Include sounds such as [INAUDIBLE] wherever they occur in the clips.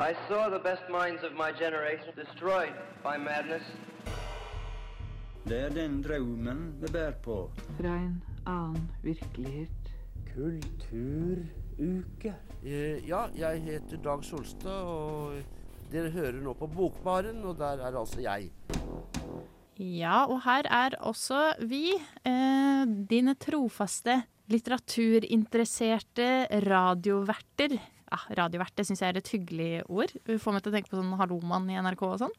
I saw the best minds of my generation destroyed by madness. Det er den drømmen vi bærer på. Fra en annen virkelighet. Kulturuke. Eh, ja, jeg heter Dag Solstad, og dere hører nå på Bokbaren, og der er altså jeg. Ja, og her er også vi, eh, dine trofaste litteraturinteresserte radioverter. Ah, det syns jeg er et hyggelig ord. Vi får meg til å tenke på sånn Hallomann i NRK og sånn.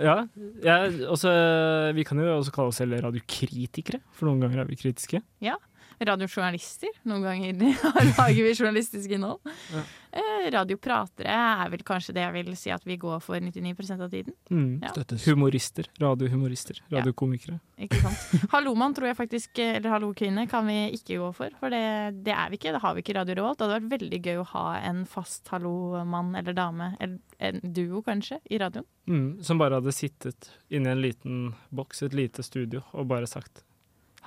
Ja, ja også, vi kan jo også kalle oss selv radiokritikere, for noen ganger er vi kritiske. Radiojournalister. Noen ganger [LAUGHS] lager vi journalistisk innhold. Ja. Eh, radiopratere er vel kanskje det jeg vil si at vi går for 99% av tiden. Mm. Ja. Humorister. Radiohumorister. Ja. Radiokomikere. Ikke sant? [LAUGHS] Hallomann tror jeg faktisk, eller Hallo-kvinne kan vi ikke gå for. For det, det er vi ikke. Det har vi ikke i Radio Revolt. Det hadde vært veldig gøy å ha en fast hallo-mann eller dame, eller en duo kanskje, i radioen. Mm. Som bare hadde sittet inne i en liten boks, et lite studio, og bare sagt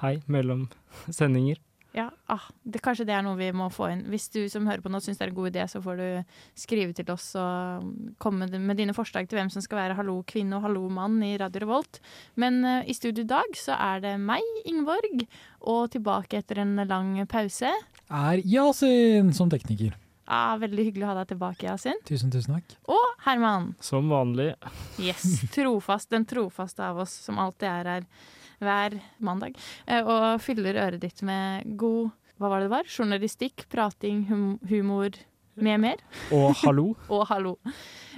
hei mellom sendinger. Ja, ah, det, Kanskje det er noe vi må få inn. Hvis du som hører på nå syns det er en god idé, så får du skrive til oss og komme med- dine forslag til hvem som skal være hallo kvinne og hallo mann i Radio Revolt. Men uh, i studio i dag så er det meg, Ingeborg, og tilbake etter en lang pause. Er Yasin som tekniker. Ah, veldig hyggelig å ha deg tilbake, Yasin. Tusen, tusen takk. Og Herman. Som vanlig. Yes, trofast, den trofaste av oss som alltid er her hver mandag. eh, Og fyller øret ditt med god hva var det det var? Journalistikk, prating, hum humor med mer. Og hallo. [LAUGHS] Og hallo.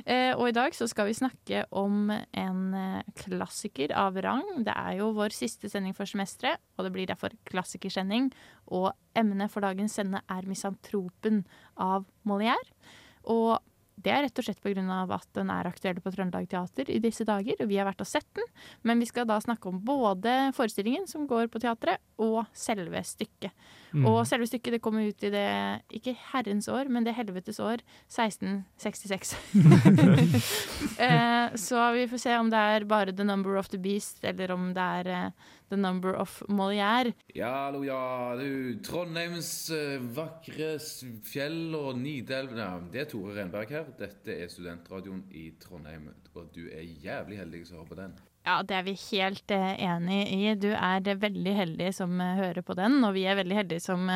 Eh, og i dag så skal vi snakke om en eh, klassiker av rang. Det er jo vår siste sending for semesteret, og det blir derfor klassikersending. Og emnet for dagens sende er 'Misantropen' av Molière. Og det er rett og slett pga. at den er aktuell på Trøndelag Teater i disse dager, og vi har vært og sett den. Men vi skal da snakke om både forestillingen som går på teatret, og selve stykket. Mm. Og selve stykket det kommer ut i det, ikke herrens år, men det helvetes år, 1666. [LAUGHS] eh, så vi får se om det er bare The Number of the Beast, eller om det er eh, The Number of Molière. Ja, hallo, ja, du, Trondheims eh, vakre fjell og Nidelv ja, Det er Tore Renberg her. Dette er Studentradioen i Trondheim. Og du er jævlig heldig som hører på den. Ja, det er vi helt eh, enig i. Du er eh, veldig heldig som eh, hører på den, og vi er veldig heldige som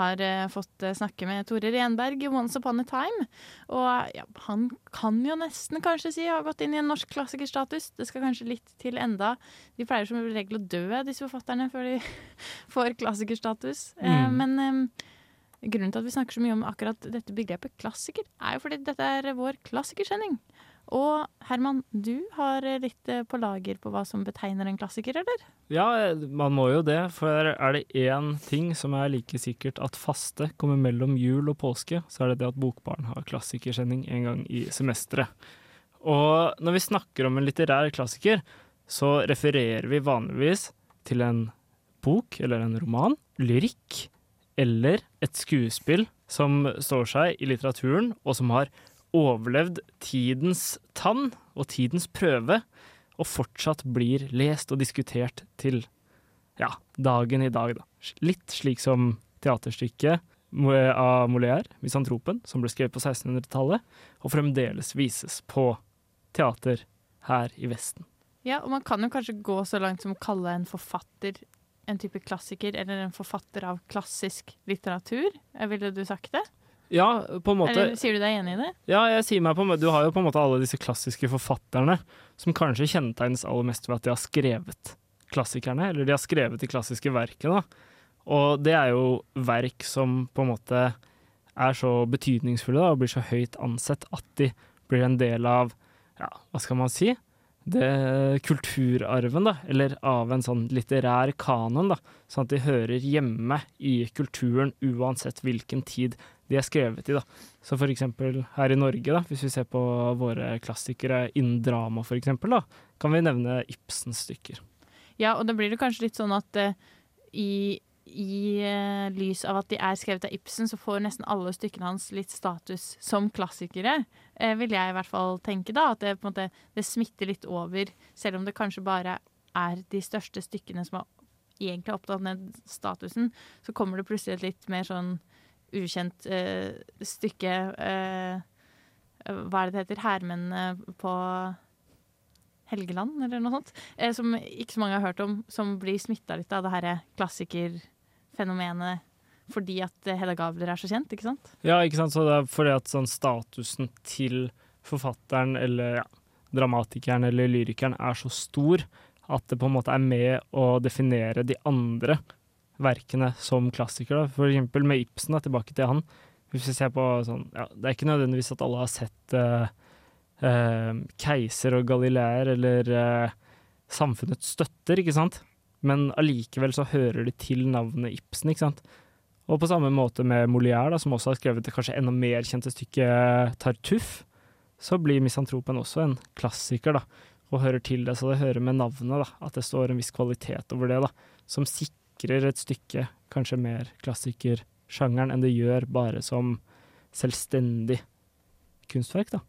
har fått snakke med Tore Renberg once upon a time. Og ja, han kan jo nesten kanskje si har gått inn i en norsk klassikerstatus. Det skal kanskje litt til enda. De pleier som regel å dø, disse forfatterne, før de [LAUGHS] får klassikerstatus. Mm. men grunnen til at vi snakker så mye om akkurat dette begrepet klassiker, er jo fordi dette er vår klassikersending. Og Herman, du har eh, litt eh, på lager på hva som betegner en klassiker, eller? Ja, man må jo det, for er det én ting som er like sikkert at faste kommer mellom jul og påske, så er det det at Bokbarn har klassikersending en gang i semesteret. Og når vi snakker om en litterær klassiker, så refererer vi vanligvis til en bok eller en roman, lyrikk eller et skuespill som står seg i litteraturen, og som har overlevd tidens tann og tidens prøve, og fortsatt blir lest og diskutert til ja, dagen i dag. Da. Litt slik som teaterstykket av Molière, 'Misantropen', som ble skrevet på 1600-tallet, og fremdeles vises på teater her i Vesten. Ja, og man kan jo kanskje gå så langt som å kalle en forfatter en type klassiker, eller en forfatter av klassisk litteratur. Ville du sagt det? Ja, på en måte. Eller sier du deg enig i det? Ja, jeg sier meg på en måte, Du har jo på en måte alle disse klassiske forfatterne som kanskje kjennetegnes aller mest ved at de har skrevet klassikerne, eller de har skrevet de klassiske verkene. Og det er jo verk som på en måte er så betydningsfulle da, og blir så høyt ansett at de blir en del av, ja, hva skal man si, det kulturarven, da, eller av en sånn litterær kanon, da, sånn at de hører hjemme i kulturen uansett hvilken tid de er skrevet i. da. Så for eksempel her i Norge, da, hvis vi ser på våre klassikere innen drama for eksempel, da, kan vi nevne Ibsens stykker. Ja, og da blir det kanskje litt sånn at uh, i, i uh, lys av at de er skrevet av Ibsen, så får nesten alle stykkene hans litt status som klassikere. Uh, vil jeg i hvert fall tenke da, at det, på en måte, det smitter litt over, selv om det kanskje bare er de største stykkene som har egentlig opptatt den statusen, så kommer det plutselig et litt mer sånn ukjent eh, stykke eh, eh, Hva er det det heter? Hærmennene på Helgeland, eller noe sånt. Eh, som ikke så mange har hørt om, som blir smitta litt av det her klassikerfenomenet fordi at eh, Hedda Gabler er så kjent, ikke sant? Ja, ikke sant. Så det er fordi at sånn statusen til forfatteren eller ja, dramatikeren eller lyrikeren er så stor at det på en måte er med å definere de andre verkene som klassikere. For eksempel med Ibsen, da, tilbake til han. Hvis vi ser på sånn ja, Det er ikke nødvendigvis at alle har sett uh, uh, 'Keiser og Galileer' eller uh, 'Samfunnets støtter', ikke sant? Men allikevel så hører de til navnet Ibsen, ikke sant? Og på samme måte med Molière, da, som også har skrevet det kanskje enda mer kjente stykket 'Tartuffe', så blir 'Misantropen' også en klassiker, da, og hører til det. Så det hører med navnet, da, at det står en viss kvalitet over det, da, som sikrer et stykke kanskje mer klassikersjangeren enn det gjør bare som selvstendig kunstverk, da.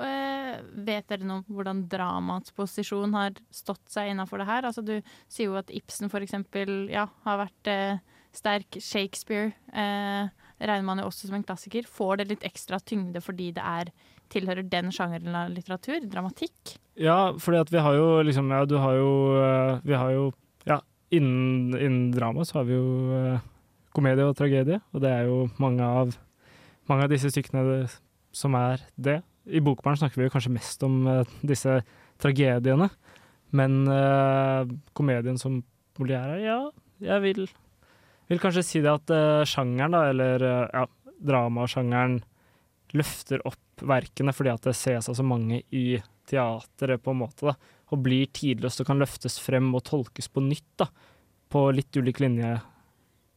Eh, vet dere noe om hvordan dramaets posisjon har stått seg innafor det her? Altså, du sier jo at Ibsen for eksempel ja, har vært eh, sterk. Shakespeare eh, regner man jo også som en klassiker. Får det litt ekstra tyngde fordi det er tilhører den sjangeren av litteratur? Dramatikk? Ja, fordi at vi har jo liksom Ja, du har jo eh, Vi har jo Ja, innen, innen drama så har vi jo eh, komedie og tragedie, og det er jo mange av mange av disse stykkene som er det. I Bokbarn snakker vi jo kanskje mest om eh, disse tragediene, men uh, komedien som Molière ja, jeg vil, vil kanskje si det at uh, sjangeren, da, eller uh, ja, dramasjangeren, løfter opp verkene fordi at det ses av så mange i teatret, på en måte, da, og blir tidløst og kan løftes frem og tolkes på nytt, da, på litt ulik linje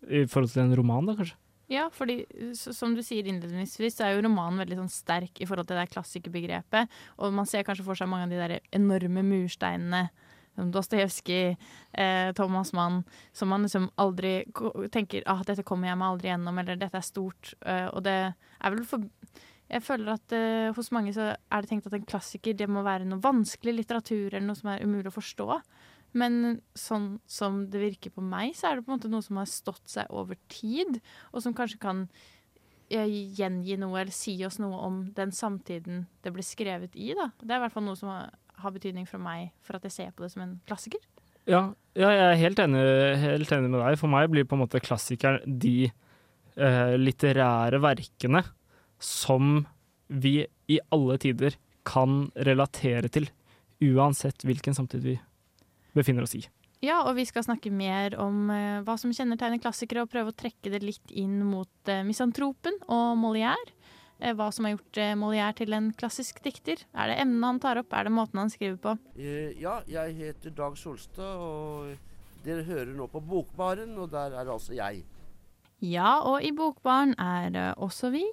i forhold til en roman, da, kanskje. Ja, fordi som du sier innledningsvis, så er jo romanen veldig sånn sterk i forhold til det der klassikerbegrepet. Og man ser kanskje for seg mange av de der enorme mursteinene. som Dostojevskij, eh, Thomas Mann, som man liksom aldri tenker tenker ah, dette kommer jeg meg aldri gjennom, eller dette er stort. Eh, og det er vel for Jeg føler at uh, hos mange så er det tenkt at en klassiker det må være noe vanskelig litteratur, eller noe som er umulig å forstå. Men sånn som det virker på meg, så er det på en måte noe som har stått seg over tid, og som kanskje kan gjengi noe eller si oss noe om den samtiden det ble skrevet i. Da. Det er i hvert fall noe som har, har betydning for meg for at jeg ser på det som en klassiker. Ja, ja, jeg er helt enig, helt enig med deg. For meg blir på en måte klassikeren de eh, litterære verkene som vi i alle tider kan relatere til, uansett hvilken samtid vi befinner oss i. Ja, og vi skal snakke mer om eh, hva som kjennetegner klassikere, og prøve å trekke det litt inn mot eh, misantropen og Molière. Eh, hva som har gjort eh, Molière til en klassisk dikter. Er det emnene han tar opp, er det måten han skriver på? Eh, ja, jeg heter Dag Solstad, og dere hører nå på Bokbaren, og der er altså jeg. Ja, og i Bokbarn er også vi.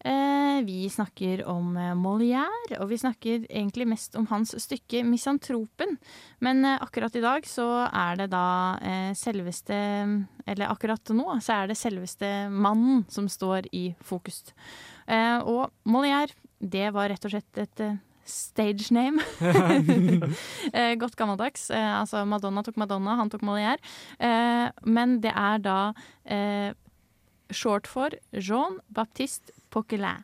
Eh, vi snakker om eh, Molière, og vi snakker egentlig mest om hans stykke 'Misantropen'. Men eh, akkurat i dag så er det da selveste Eller akkurat nå så er det selveste mannen som står i fokus. Og Molière, det var rett og slett et stage name. [LAUGHS] eh, godt gammeldags. Eh, altså Madonna tok Madonna, han tok Molière. Eh, men det er da short for Jean Baptiste Poquelin.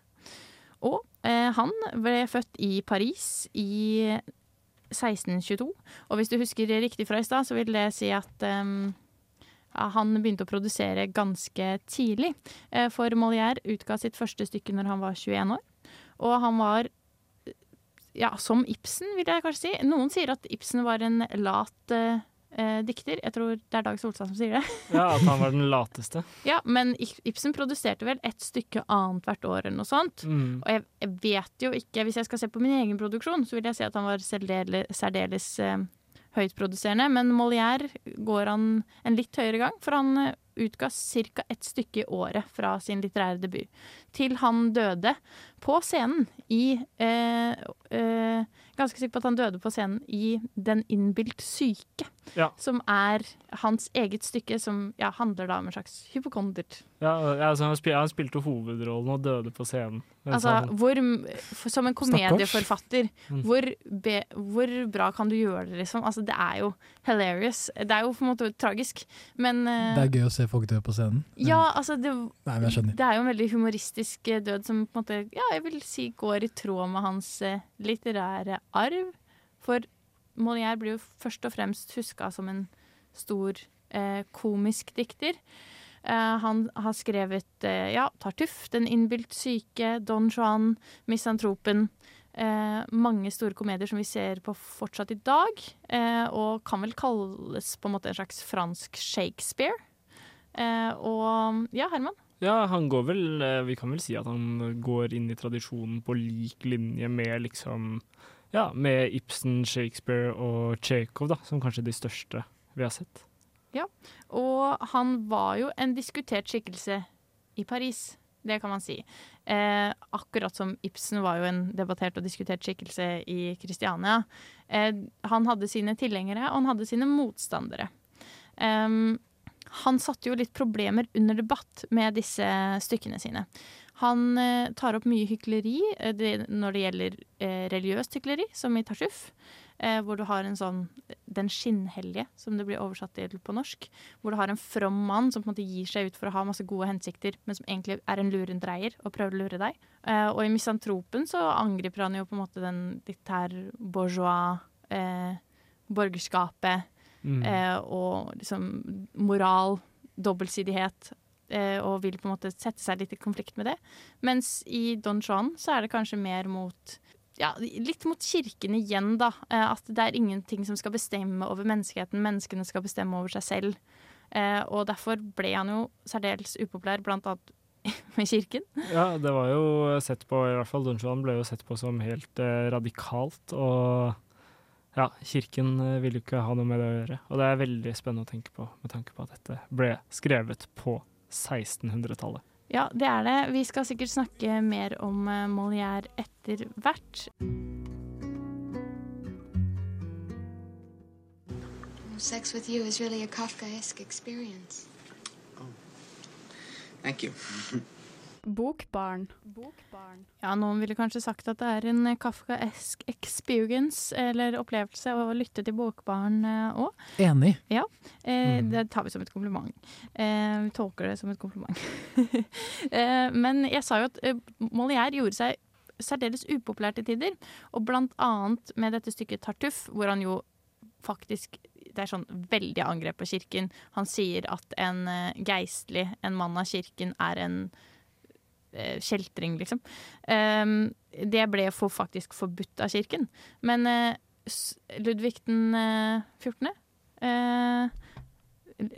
Og han ble født i Paris i 1622. Og hvis du husker riktig fra i stad, så vil det si at ehm, han begynte å produsere ganske tidlig. For Molière utga sitt første stykke når han var 21 år. Og han var ja, som Ibsen, vil jeg kanskje si. Noen sier at Ibsen var en lat eh, eh, dikter. Jeg tror det er Dag Solstad som sier det. [LAUGHS] Ja, At han var den lateste. Ja, Men Ibsen produserte vel et stykke annethvert år eller noe sånt. Mm. Og jeg, jeg vet jo ikke, hvis jeg skal se på min egen produksjon, så vil jeg si at han var særdeles, særdeles eh, høytproduserende. Men Molière går han en litt høyere gang, for han eh, utga ca. ett stykke i året fra sin litterære debut. Til han døde på scenen i eh, eh, Ganske sikker på at han døde på scenen i Den innbilt syke. Ja. Som er hans eget stykke, som ja, handler da om en slags hypokondert. Ja, ja, altså, han, spil, han spilte hovedrollen og døde på scenen. Altså, han- hvor, som en komedieforfatter, Mm. hvor, be, hvor bra kan du gjøre det, liksom? Altså, det er jo hilarious. Det er jo på en måte tragisk, men eh, Det er gøy å se se folk dø på scenen. Ja, altså det, Nei, det er jo en veldig humoristisk eh, død som på en måte, ja, jeg vil si går i tråd med hans eh, litterære arv. For Molière blir jo først og fremst huska som en stor eh, komisk dikter. Eh, han har skrevet eh, ja, Tartuff, Den innbilt syke, Don Juan, Misantropen. Eh, mange store komedier som vi ser på fortsatt i dag. Eh, og kan vel kalles på en måte en slags fransk Shakespeare. Eh, og ja, Herman? Ja, han går vel eh, Vi kan vel si at han går inn i tradisjonen på lik linje med liksom Ja, med Ibsen, Shakespeare og Tsjekhov, da, som kanskje de største vi har sett. Ja, Og han var jo en diskutert skikkelse i Paris. Det kan man si. Eh, akkurat som Ibsen var jo en debattert og diskutert skikkelse i Kristiania. Eh, han hadde sine tilhengere, og han hadde sine motstandere. Em, han satte jo litt problemer under debatt med disse stykkene sine. Han eh, tar opp mye hykleri eh, det, når det gjelder eh, religiøst hykleri, som i Tartuffe. Eh, hvor du har en sånn Den skinnhellige, som det blir oversatt til på norsk. Hvor du har en from mann som på en måte gir seg ut for å ha masse gode hensikter, men som egentlig er en lurendreier og prøver å lure deg. Eh, og i Misantropen så angriper han jo på en måte den litt her bourgeois eh, borgerskapet Mm. eh, og liksom moral, dobbeltsidighet. Eh, og vil på en måte sette seg litt i konflikt med det. Mens i Don Juan så er det kanskje mer mot ja, litt mot kirken igjen, da. Eh, at det er ingenting som skal bestemme over menneskeheten. Menneskene skal bestemme over seg selv. Eh, og derfor ble han jo særdeles upopulær, blant annet [LAUGHS] med kirken. Ja, det var jo sett på, i hvert fall Don Juan ble jo sett på som helt eh, radikalt, og ja, kirken vil ville jo ikke ha noe med det å gjøre. Og det er veldig spennende å tenke på, med tanke på at dette ble skrevet på 1600-tallet. Ja, det er det. Vi skal sikkert snakke mer om eh, Molière etter hvert. Sex with you is really a Kafkaesque experience. Thank you. [LAUGHS] Bokbarn. Ja, noen ville kanskje sagt at det er en kafkaesk experience, eller opplevelse, å lytte til Bokbarn òg. Enig. Ja, eh, Mm. det tar vi som et kompliment. Eh, vi tolker det som et kompliment. [LAUGHS] eh, men jeg sa jo at eh, Molière gjorde seg særdeles upopulær til tider, og blant annet med dette stykket Tartuff, hvor han jo faktisk det er sånn veldig angrep på kirken. Han sier at en eh, geistlig, en mann av kirken, er en eh, kjeltring, liksom. Um, det ble for, faktisk forbudt av kirken. Men eh, Ludvig den eh, 14. Eh,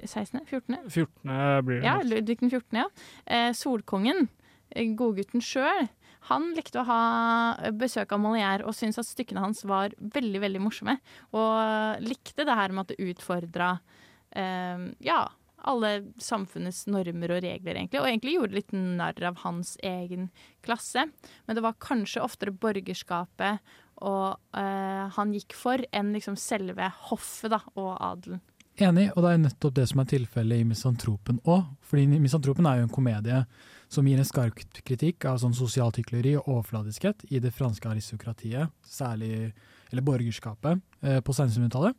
16.? 14.? 14. blir det. Ja. Ludvig den 14., ja. Eh, Solkongen, eh, godgutten sjøl, han likte å ha besøk av Molière og syntes at stykkene hans var veldig veldig morsomme. Og likte det her med at det utfordra eh, ja, alle samfunnets normer og regler, egentlig. Og egentlig gjorde litt narr av hans egen klasse. Men det var kanskje oftere borgerskapet og eh, han gikk for, enn liksom selve hoffet da, og adelen. Enig, og det er nettopp det som er tilfellet i Misantropen òg. Fordi Misantropen er jo en komedie som gir en skarp kritikk av sånn sosialt hykleri og overfladiskhet i det franske aristokratiet, særlig, eller borgerskapet, eh, på 1600-tallet.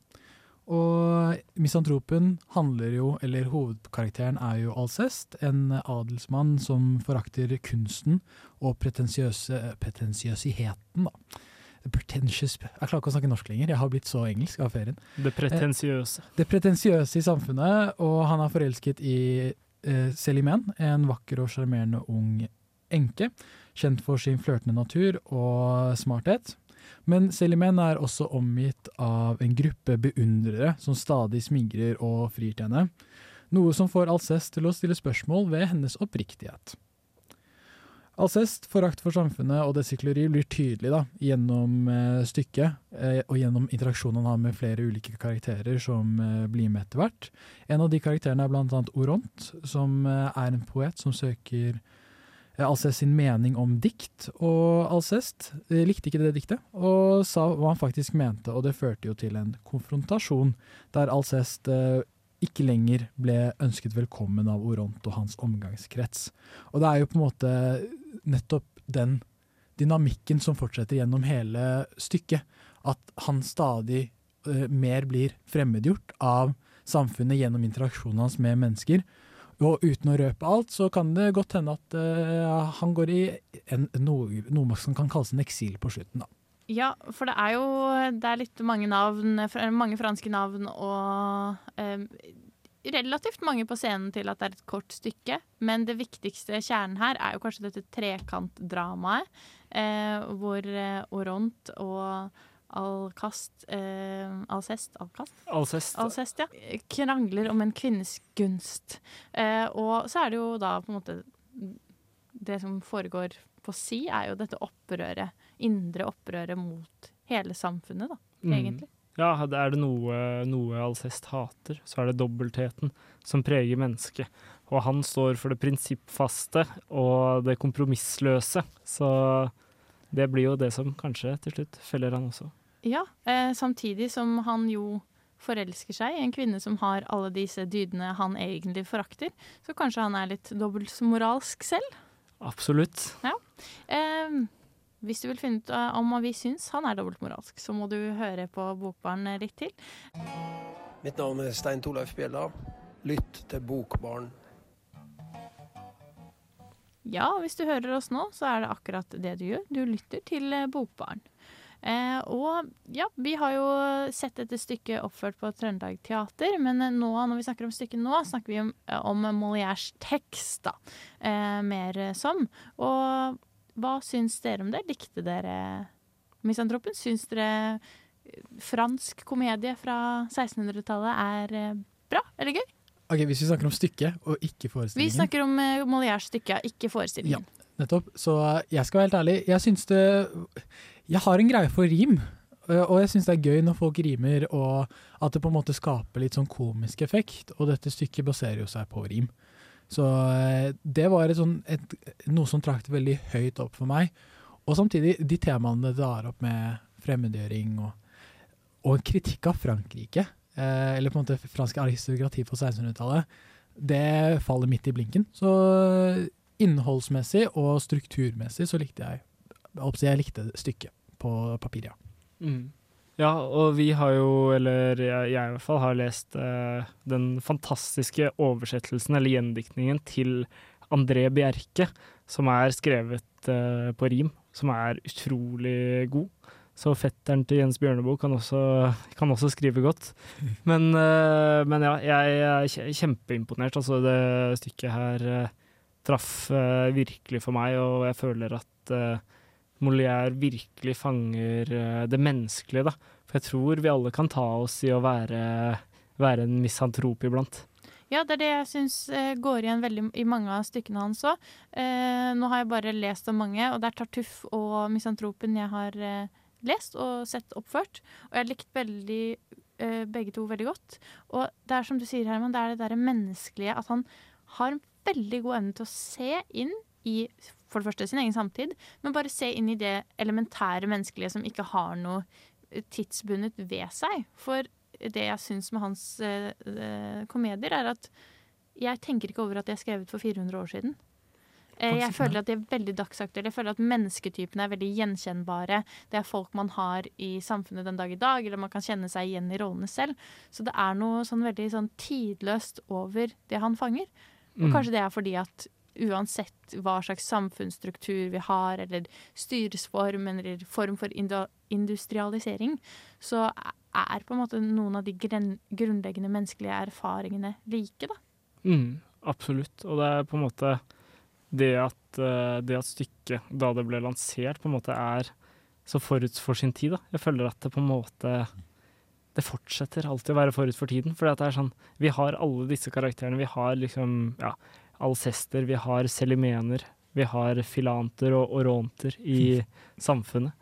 Og Misantropen handler jo, eller hovedkarakteren er jo Alcest, en adelsmann som forakter kunsten og pretensiøse, pretensiøsiheten, da. Pretentious Jeg klarer ikke å snakke norsk lenger, jeg har blitt så engelsk av ferien. Det pretensiøse. Det pretensiøse i samfunnet, og han er forelsket i eh, Selimen, en vakker og sjarmerende ung enke, kjent for sin flørtende natur og smarthet. Men Selimen er også omgitt av en gruppe beundrere som stadig smigrer og frir til henne, noe som får Alcest til å stille spørsmål ved hennes oppriktighet. Alcest, forakt for samfunnet og dets hykleri blir tydelig da, gjennom eh, stykket, eh, og gjennom interaksjonen han har med flere ulike karakterer som eh, blir med etter hvert. En av de karakterene er annet Oront, som eh, er en poet som søker Alcest sin mening om dikt, og Alcest eh, likte ikke det diktet, og sa hva han faktisk mente, og det førte jo til en konfrontasjon, der Alcest eh, ikke lenger ble ønsket velkommen av Oront og hans omgangskrets. Og det er jo på en måte nettopp den dynamikken som fortsetter gjennom hele stykket. At han stadig eh, mer blir fremmedgjort av samfunnet gjennom interaksjonen hans med mennesker. Og uten å røpe alt, så kan det godt hende at uh, han går i en, noe, noe som kan kalles en eksil på slutten, da. Ja, for det er jo det er litt mange navn, mange franske navn og eh, relativt mange på scenen til at det er et kort stykke. Men det viktigste kjernen her er jo kanskje dette trekantdramaet, eh, hvor eh, Oront og Alcast eh, Alcest? Alcast? Alcest. Alcest, ja. Krangler om en kvinnes gunst. Eh, og så er det jo da på en måte Det som foregår på si, er jo dette opprøret. Indre opprøret mot hele samfunnet, da, Mm. egentlig. Ja, er det noe, noe Alcest hater, så er det dobbeltheten som preger mennesket. Og han står for det prinsippfaste og det kompromissløse. Så det blir jo det som kanskje til slutt feller han også. Ja, eh, samtidig som han jo forelsker seg i en kvinne som har alle disse dydene han egentlig forakter. Så kanskje han er litt dobbeltmoralsk selv. Absolutt. Ja. Eh, hvis du vil finne ut eh, om vi syns han er dobbeltmoralsk, så må du høre på Bokbarn litt til. Mitt navn er Stein Torleif Bjella. Lytt til Bokbarn. Ja, hvis du hører oss nå, så er det akkurat det du gjør. Du lytter til eh, Bokbarn. Eh, og ja, vi har jo sett dette stykket oppført på Trøndelag Teater, men eh, nå, når vi snakker om stykket nå, snakker vi om, eh, om Molières tekst, da. Eh, mer som. Og hva syns dere om det? Likte dere Misantropen? Syns dere eh, fransk komedie fra 1600-tallet er bra eller gøy? Ok, Hvis vi snakker om stykket og ikke forestillingen Vi snakker om eh, Molières stykke, ikke forestillingen. Ja, Nettopp. Så jeg skal være helt ærlig. Jeg syns det Jeg har en greie for rim. eh, Og jeg syns det er gøy når folk rimer, og at det på en måte skaper litt sånn komisk effekt. Og dette stykket baserer jo seg på rim. Så eh, det var et sånn, et, noe som trakk det veldig høyt opp for meg. Og samtidig de temaene det drar opp med fremmedgjøring og, og kritikk av Frankrike, eh, eller på en måte fransk aristokrati på 1600-tallet, det faller midt i blinken. Så innholdsmessig og strukturmessig så likte jeg jeg likte stykket på papir, ja. Mm. Ja, og vi har jo, eller jeg, jeg i hvert fall, har lest eh, den fantastiske oversettelsen, eller gjendiktningen, til André Bjerke, som er skrevet eh, på rim, som er utrolig god. Så fetteren til Jens Bjørneboe kan også, kan også skrive godt. [LAUGHS] Men, eh, men ja, jeg er kjempeimponert. Altså, det stykket her eh, traff eh, virkelig for meg, og jeg føler at eh, Molière virkelig fanger eh, det menneskelige, da. For jeg tror vi alle kan ta oss i å være, være en misantrop iblant. Ja, det er det jeg syns eh, går igjen veldig i mange av stykkene hans òg. Eh, nå har jeg bare lest om mange, og det er Tartuff og Misantropen jeg har eh, lest og sett oppført. Og jeg har likt veldig, eh, begge to veldig godt. Og det er som du sier, Herman, det er det derre menneskelige at han har en veldig god evne til å se inn i for det første sin egen samtid, men bare se inn i det elementære menneskelige som ikke har noe eh, tidsbundet ved seg. For det jeg syns med hans eh, eh, komedier, er at jeg tenker ikke over at de er skrevet for 400 år siden. Eh, jeg føler at de er veldig dagsaktuelle. Jeg føler at mennesketypene er veldig gjenkjennbare. Det er folk man har i samfunnet den dag i dag, eller man kan kjenne seg igjen i rollene selv. Så det er noe sånn veldig sånn tidløst over det han fanger. Og Mm. kanskje det er fordi at uansett hva slags samfunnsstruktur vi har, eller styresform, eller form for industrialisering, så er på en måte noen av de grunnleggende menneskelige erfaringene like, da. Mm, absolutt. Og det er på en måte det at, eh, det at stykket, da det ble lansert, på en måte er så forut for sin tid. Da. Jeg føler at det på en måte Det fortsetter alltid å være forut for tiden. For det er sånn Vi har alle disse karakterene. Vi har liksom ja, alcester, vi har selimener, vi har filanter og oronter i [LAUGHS] samfunnet.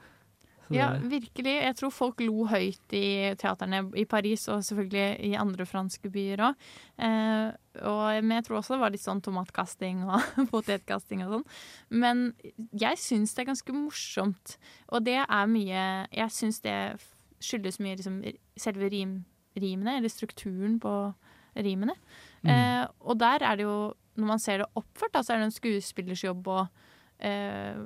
Så Ja, virkelig. Jeg tror folk lo høyt i teaterne i Paris, og selvfølgelig i andre franske byer òg. Eh, men jeg tror også det var litt sånn tomatkasting og [LAUGHS] potetkasting og sånn. Men jeg syns det er ganske morsomt, og det er mye Jeg syns det skyldes mye liksom selve rim, rimene, eller strukturen på rimene. Mm. Eh, og der er det jo, når man ser det oppført, da, så er det en skuespillers jobb å eh,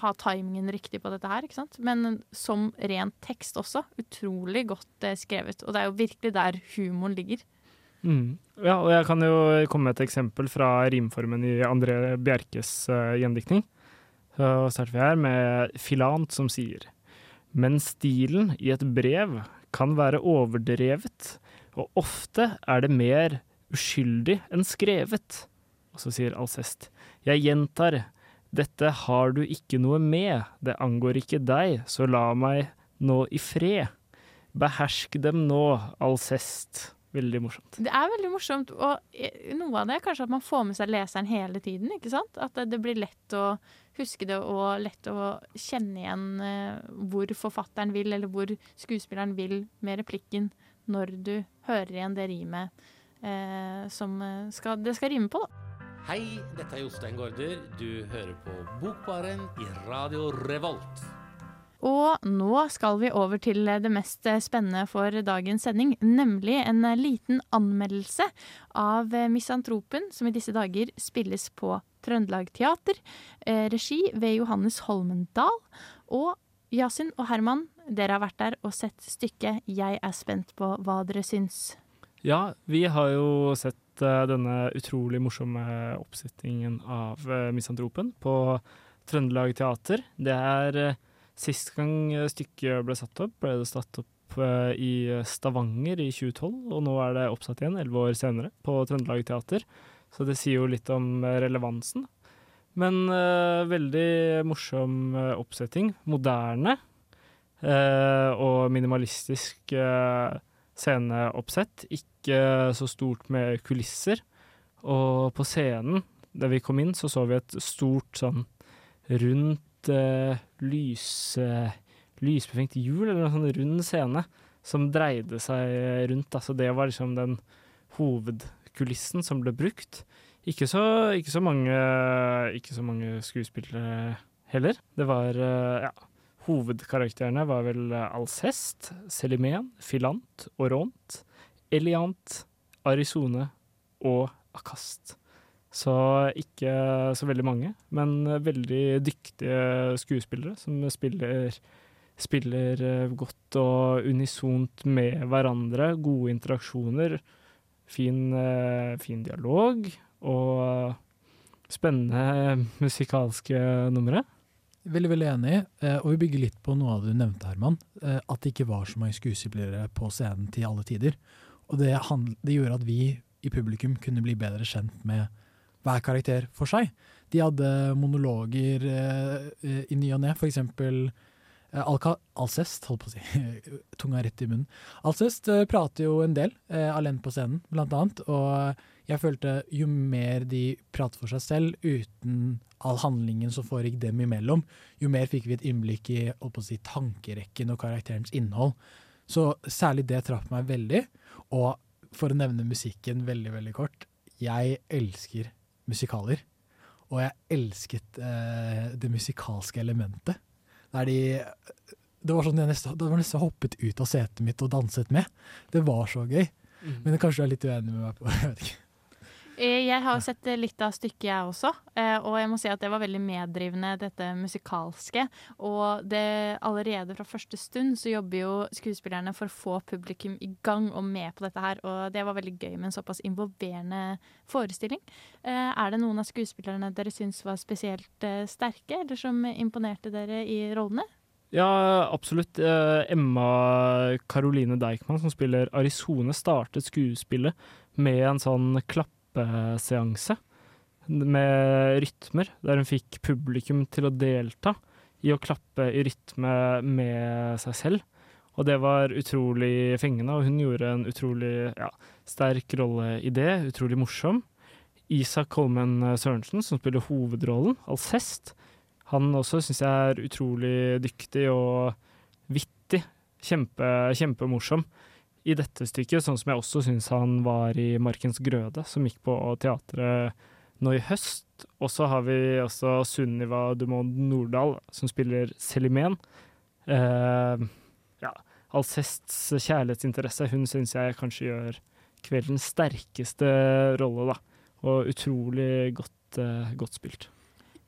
ha timingen riktig på dette her, ikke sant? Men som ren tekst også, utrolig godt eh, skrevet. Og det er jo virkelig der humoren ligger. Mm. Ja, og jeg kan jo komme med et eksempel fra rimformen i André Bjerkes uh, gjendiktning. Så starter vi her med Filant som sier Men stilen i et brev kan være overdrevet, og ofte er det mer uskyldig enn skrevet. Og så sier Alcest Jeg gjentar, dette har du ikke noe med, det angår ikke deg, så la meg nå i fred. Behersk dem nå, Alcest. Veldig morsomt. Det er veldig morsomt, og eh, noe av det er kanskje at man får med seg leseren hele tiden. ikke sant? At det blir lett å huske det og lett å kjenne igjen eh, hvor forfatteren vil, eller hvor skuespilleren vil med replikken når du hører igjen det rimet eh, som skal, det skal rime på, da. Hei, dette er Jostein Gaarder. Du hører på Bokbaren i Radio Revolt. Og nå skal vi over til det mest spennende for dagens sending, nemlig en liten anmeldelse av Misantropen, som i disse dager spilles på Trøndelag Teater. Eh, regi ved Johannes Holmendal. Og Yasin og Herman, dere har vært der og sett stykket. Jeg er spent på hva dere syns. Ja, vi har jo sett uh, denne utrolig morsomme oppsettingen av uh, Misantropen på Trøndelag Teater. Det er uh, Sist gang stykket ble satt opp, ble det satt opp uh, i Stavanger i 2012, og nå er det oppsatt igjen, elleve år senere, på Trøndelag Teater. Så det sier jo litt om relevansen. Men uh, veldig morsom uh, oppsetting. Moderne og minimalistisk sceneoppsett. Ikke så stort med kulisser. Og på scenen, da vi kom inn, så så vi et stort sånn rundt uh, lys, lysbefengt hjul, eller en sånn rund scene, som dreide seg rundt. Altså det var liksom den hovedkulissen som ble brukt. Ikke så, ikke så, mange, ikke så mange skuespillere heller. Det var uh, ja, Hovedkarakterene var vel Alcest, Selimen, Filant, Oront, Eliant, Arizone og Akast. Så ikke så veldig mange, men veldig dyktige skuespillere som spiller, spiller eh, godt og unisont med hverandre. Gode interaksjoner, fin, eh, fin dialog og spennende musikalske numre. Veldig veldig enig, eh, og vi bygger litt på noe av det du nevnte, Herman. At det ikke var så mange skuespillere på scenen til alle tider. Og det, det gjorde at vi i publikum kunne bli bedre kjent med hver karakter for seg. De hadde monologer eh, i ny og ne, for eksempel eh, Alcest, holdt på å si, [LAUGHS] tunga rett i munnen. Alcest eh, prater jo en del, eh, alene på scenen, blant annet. Og jeg følte jo mer de prater for seg selv, uten all handlingen som foregikk dem imellom, jo mer fikk vi et innblikk i si, tankerekken og karakterens innhold. Så særlig det traff meg veldig. Og for å nevne musikken veldig, veldig kort. Jeg elsker musikaler. Og jeg elsket eh, det musikalske elementet. Der de Det var sånn jeg nesten, det var nesten hoppet ut av setet mitt og danset med. Det var så gøy. Mm. Men kanskje du er litt uenig med meg på [LAUGHS] jeg vet ikke. Eh, jeg har sett litt av stykket, jeg også. Eh, og jeg må si at det var veldig meddrivende, dette musikalske. Og det, allerede fra første stund så jobber jo skuespillerne for å få publikum i gang og med på dette her. Og det var veldig gøy med en såpass involverende forestilling. Eh, er det noen av skuespillerne dere syns var spesielt sterke, eller som imponerte dere i rollene? Ja, absolutt. Emma Caroline Deichman, som spiller Arizone, startet skuespillet med en sånn klapp klappeseanse med rytmer, der hun fikk publikum til å delta i å klappe i rytme med seg selv. Og det var utrolig fengende, og hun gjorde en utrolig ja, sterk rolle i det. Utrolig morsom. Isak Holmen Sørensen, som spiller hovedrollen, Alcest, han også syns jeg er utrolig dyktig og vittig. Kjempe, kjempemorsom i dette stykket, sånn som jeg også syns han var i Markens grøde, som gikk på teatret nå i høst. Og så har vi også Sunniva Dumond Nordahl, som spiller Selimen. Eh, ja, Alcests kjærlighetsinteresse, hun syns jeg kanskje gjør kveldens sterkeste rolle, da. Og utrolig godt, eh, godt spilt.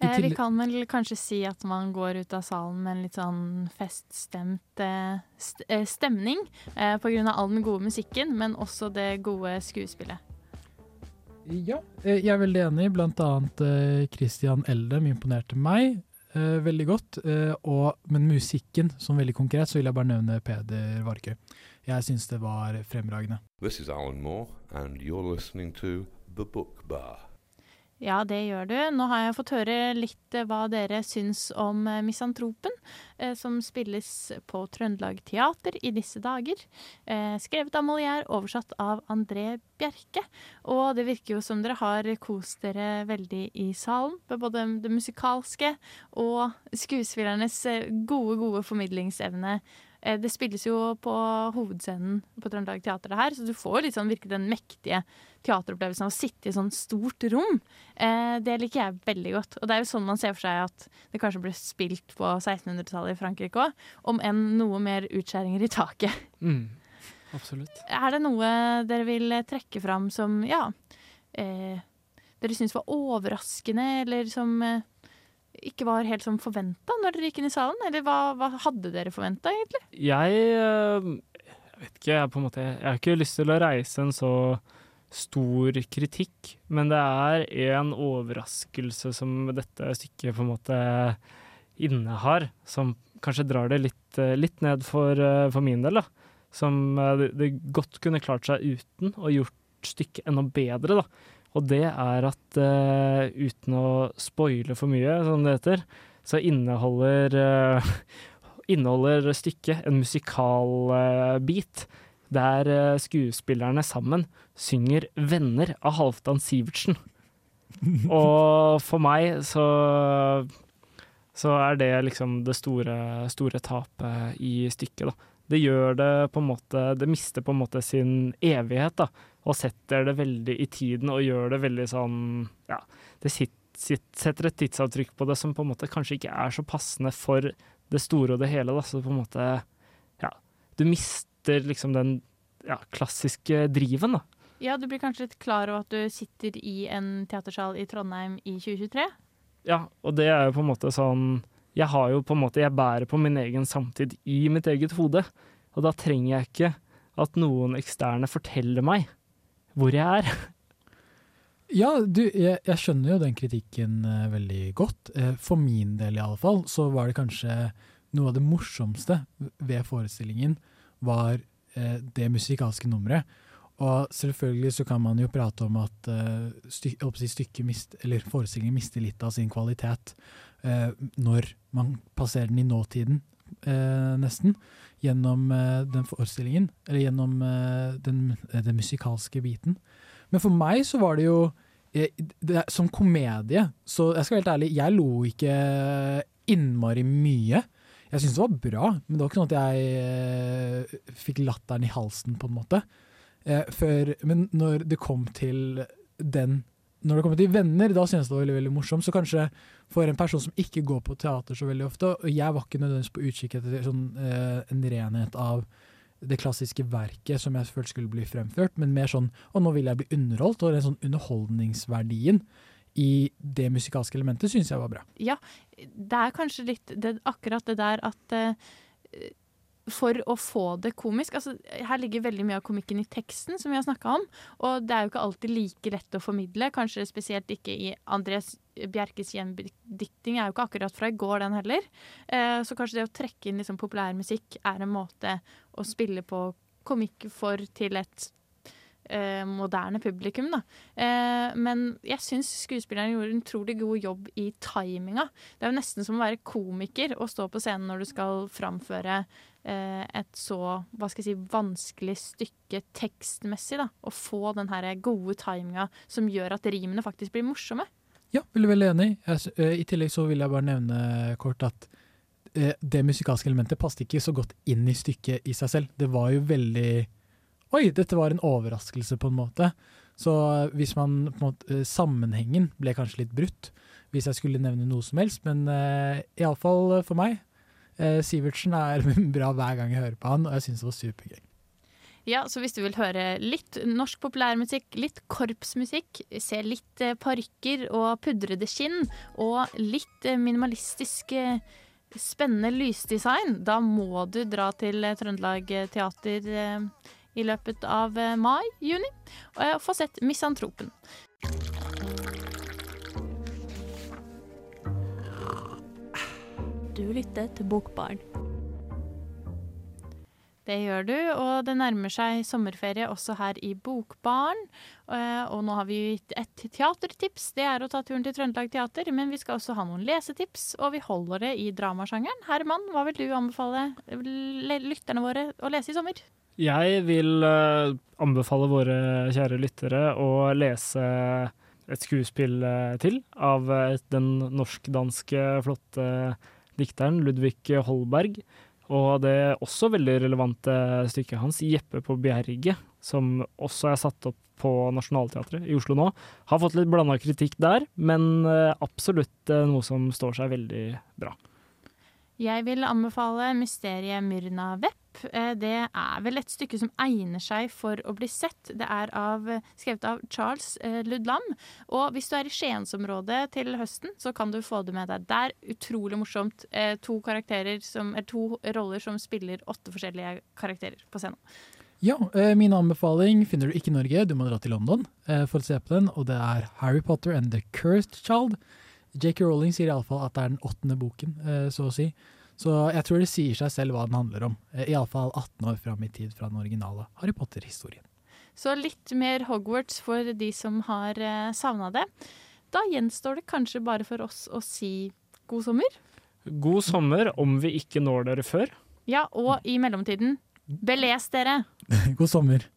Eh, vi kan vel kanskje si at man går ut av salen med en litt sånn feststemt eh, st eh, stemning. Eh, av all den gode musikken, men også det gode skuespillet. Ja, eh, jeg er veldig enig. Blant annet eh, Christian Eldem imponerte meg eh, veldig godt. Eh, og, men musikken, som veldig konkret, så vil jeg bare nevne Peder Varkøy. Jeg syns det var fremragende. This is Alan Moore, and you're listening to The Book Bar. Ja, det gjør du. Nå har jeg fått høre litt eh, hva dere syns om eh, Misantropen, eh, som spilles på Trøndelag Teater i disse dager. Skrevet av Molière, oversatt av André Bjerke. Og det virker jo som dere har kost dere veldig i salen, med både det musikalske og skuespillernes gode, gode formidlingsevne. Eh, Det spilles jo på hovedscenen på Trøndelag Teater, det her, så du får litt sånn virkelig den mektige teateropplevelsen av å sitte i et sånt stort rom. Eh, det liker jeg veldig godt. Og det er jo sånn man ser for seg at det kanskje ble spilt på 1600-tallet i Frankrike òg, om enn noe mer utskjæringer i taket. Mm, absolutt. Er det noe dere vil trekke fram som ja, eh, dere syns var overraskende, eller som eh, ikke var helt som forventa når dere gikk inn i salen? Eller hva, hva hadde dere forventa, egentlig? Jeg, eh, jeg vet ikke, jeg, på en måte, jeg har ikke lyst til å reise en så stor kritikk, men det er en overraskelse som dette stykket på en måte innehar, som kanskje drar det litt, eh, litt ned for, eh, for min del. da. Som det, det godt kunne klart seg uten, og gjort stykket enda bedre. da. Og det er at uh, uten å spoile for mye, som det heter, så inneholder, uh, [LAUGHS] inneholder stykket en musikalbit der uh, skuespillerne sammen synger 'Venner' av Halvdan Sivertsen. [LAUGHS] Og for meg så så er det liksom det store, store tapet i stykket, da. Det gjør det på en måte Det mister på en måte sin evighet, da. Og setter det veldig i tiden og gjør det veldig sånn Ja, det sitt, sitt, setter et tidsavtrykk på det som på en måte kanskje ikke er så passende for det store og det hele, da. Så på en måte Ja. Du mister liksom den ja, klassiske driven, da. Ja, du blir kanskje litt klar over at du sitter i en teatersal i Trondheim i 2023? Ja, og det er jo på en måte sånn Jeg har jo på en måte Jeg bærer på min egen samtid i mitt eget hode. Og da trenger jeg ikke at noen eksterne forteller meg hvor jeg er. Ja, du, jeg, jeg skjønner jo den kritikken eh, veldig godt. Eh, for min del i alle fall, så var det kanskje noe av det morsomste ved forestillingen var eh, det musikalske nummeret. Og selvfølgelig så kan man jo prate om at eh, sty jeg håper stykket mist, eller forestillingen mister litt av sin kvalitet eh, når man passerer den i nåtiden, eh, nesten, gjennom eh, den forestillingen, eller gjennom eh, den, eh, den musikalske biten. Men for meg så var det jo eh, det, Som komedie, så jeg skal være helt ærlig, jeg lo ikke innmari mye. Jeg syntes det var bra, men det var ikke sånn at jeg fikk latteren i halsen, på en måte. Før, men når det kom til den Når det kommer til venner, da synes jeg det var veldig, veldig morsomt. Så kanskje for en person som ikke går på teater så veldig ofte, og jeg var ikke nødvendigvis på utkikk etter sånn, eh, en renhet av det klassiske verket som jeg følte skulle bli fremført, men mer sånn Og nå vil jeg bli underholdt, og den sånn underholdningsverdien i det musikalske elementet syns jeg var bra. Ja, det er kanskje litt det, akkurat det der at eh, for å få det komisk altså Her ligger veldig mye av komikken i teksten, som vi har snakka om. Og det er jo ikke alltid like lett å formidle, kanskje spesielt ikke i Andres Bjerkes gjendikting er jo ikke akkurat fra i går, den heller. Eh, så kanskje det å trekke inn liksom populærmusikk er en måte å spille på komikk for til et eh, moderne publikum, da. Eh, men jeg syns skuespilleren gjorde en utrolig god jobb i timinga. Det er jo nesten som å være komiker og stå på scenen når du skal framføre et så hva skal jeg si, vanskelig stykke tekstmessig. da, Å få den gode timinga som gjør at rimene faktisk blir morsomme. Ja, veldig, veldig enig. Jeg, eh, I tillegg så vil jeg bare nevne kort at eh, det musikalske elementet passet ikke så godt inn i stykket i seg selv. Det var jo veldig Oi, dette var en overraskelse, på en måte. Så eh, hvis man på en måte, eh, Sammenhengen ble kanskje litt brutt, hvis jeg skulle nevne noe som helst. Men uh, iallfall for meg. Eh, Sivertsen er [LAUGHS] bra hver gang jeg hører på han, og jeg syns det var supergøy. Ja, så hvis du vil høre litt norsk populærmusikk, litt korpsmusikk, se litt eh, parykker og pudrede skinn, og litt eh, minimalistisk eh, spennende lysdesign, da må du dra til Trøndelag Teater i løpet av mai-juni og få sett Misantropen. Du lytter til Bokbarn. Det gjør du, og det nærmer seg sommerferie også her i Bokbaren. Eh, Og nå har vi gitt et teatertips, det er å ta turen til Trøndelag Teater. Men vi skal også ha noen lesetips, og vi holder det i dramasjangeren. Herman, hva vil du anbefale lytterne våre å lese i sommer? Jeg vil eh, anbefale våre kjære lyttere å lese et skuespill eh, til av den norsk-danske flotte dikteren Ludvig Holberg. Og det også veldig relevante stykket hans, 'Jeppe på Bjerget', som også er satt opp på Nationaltheatret i Oslo nå. Har fått litt blanda kritikk der, men eh, absolutt eh, noe som står seg veldig bra. Jeg vil anbefale mysteriet Myrna Vepp. Eh, Det er vel et stykke som egner seg for å bli sett. Det er av, skrevet av Charles eh, Ludlam. Og hvis du er i Skiensområdet til høsten, så kan du få det med deg der. Utrolig morsomt. Eh, To, som, to roller som spiller åtte forskjellige karakterer på scenen. Ja, min anbefaling finner du ikke i Norge, du må dra til London for å se på den, og det er Harry Potter and the Cursed Child. J.K. Rowling sier iallfall at det er den åttende boken, så å si. Så jeg tror det sier seg selv hva den handler om, eh, iallfall 18 år fram i tid fra den originale Harry Potter-historien. Så litt mer Hogwarts for de som har eh, savna det. Da gjenstår det kanskje bare for oss å si god sommer. God sommer om vi ikke når dere før. Ja, og i mellomtiden, beles dere! [LAUGHS] God sommer.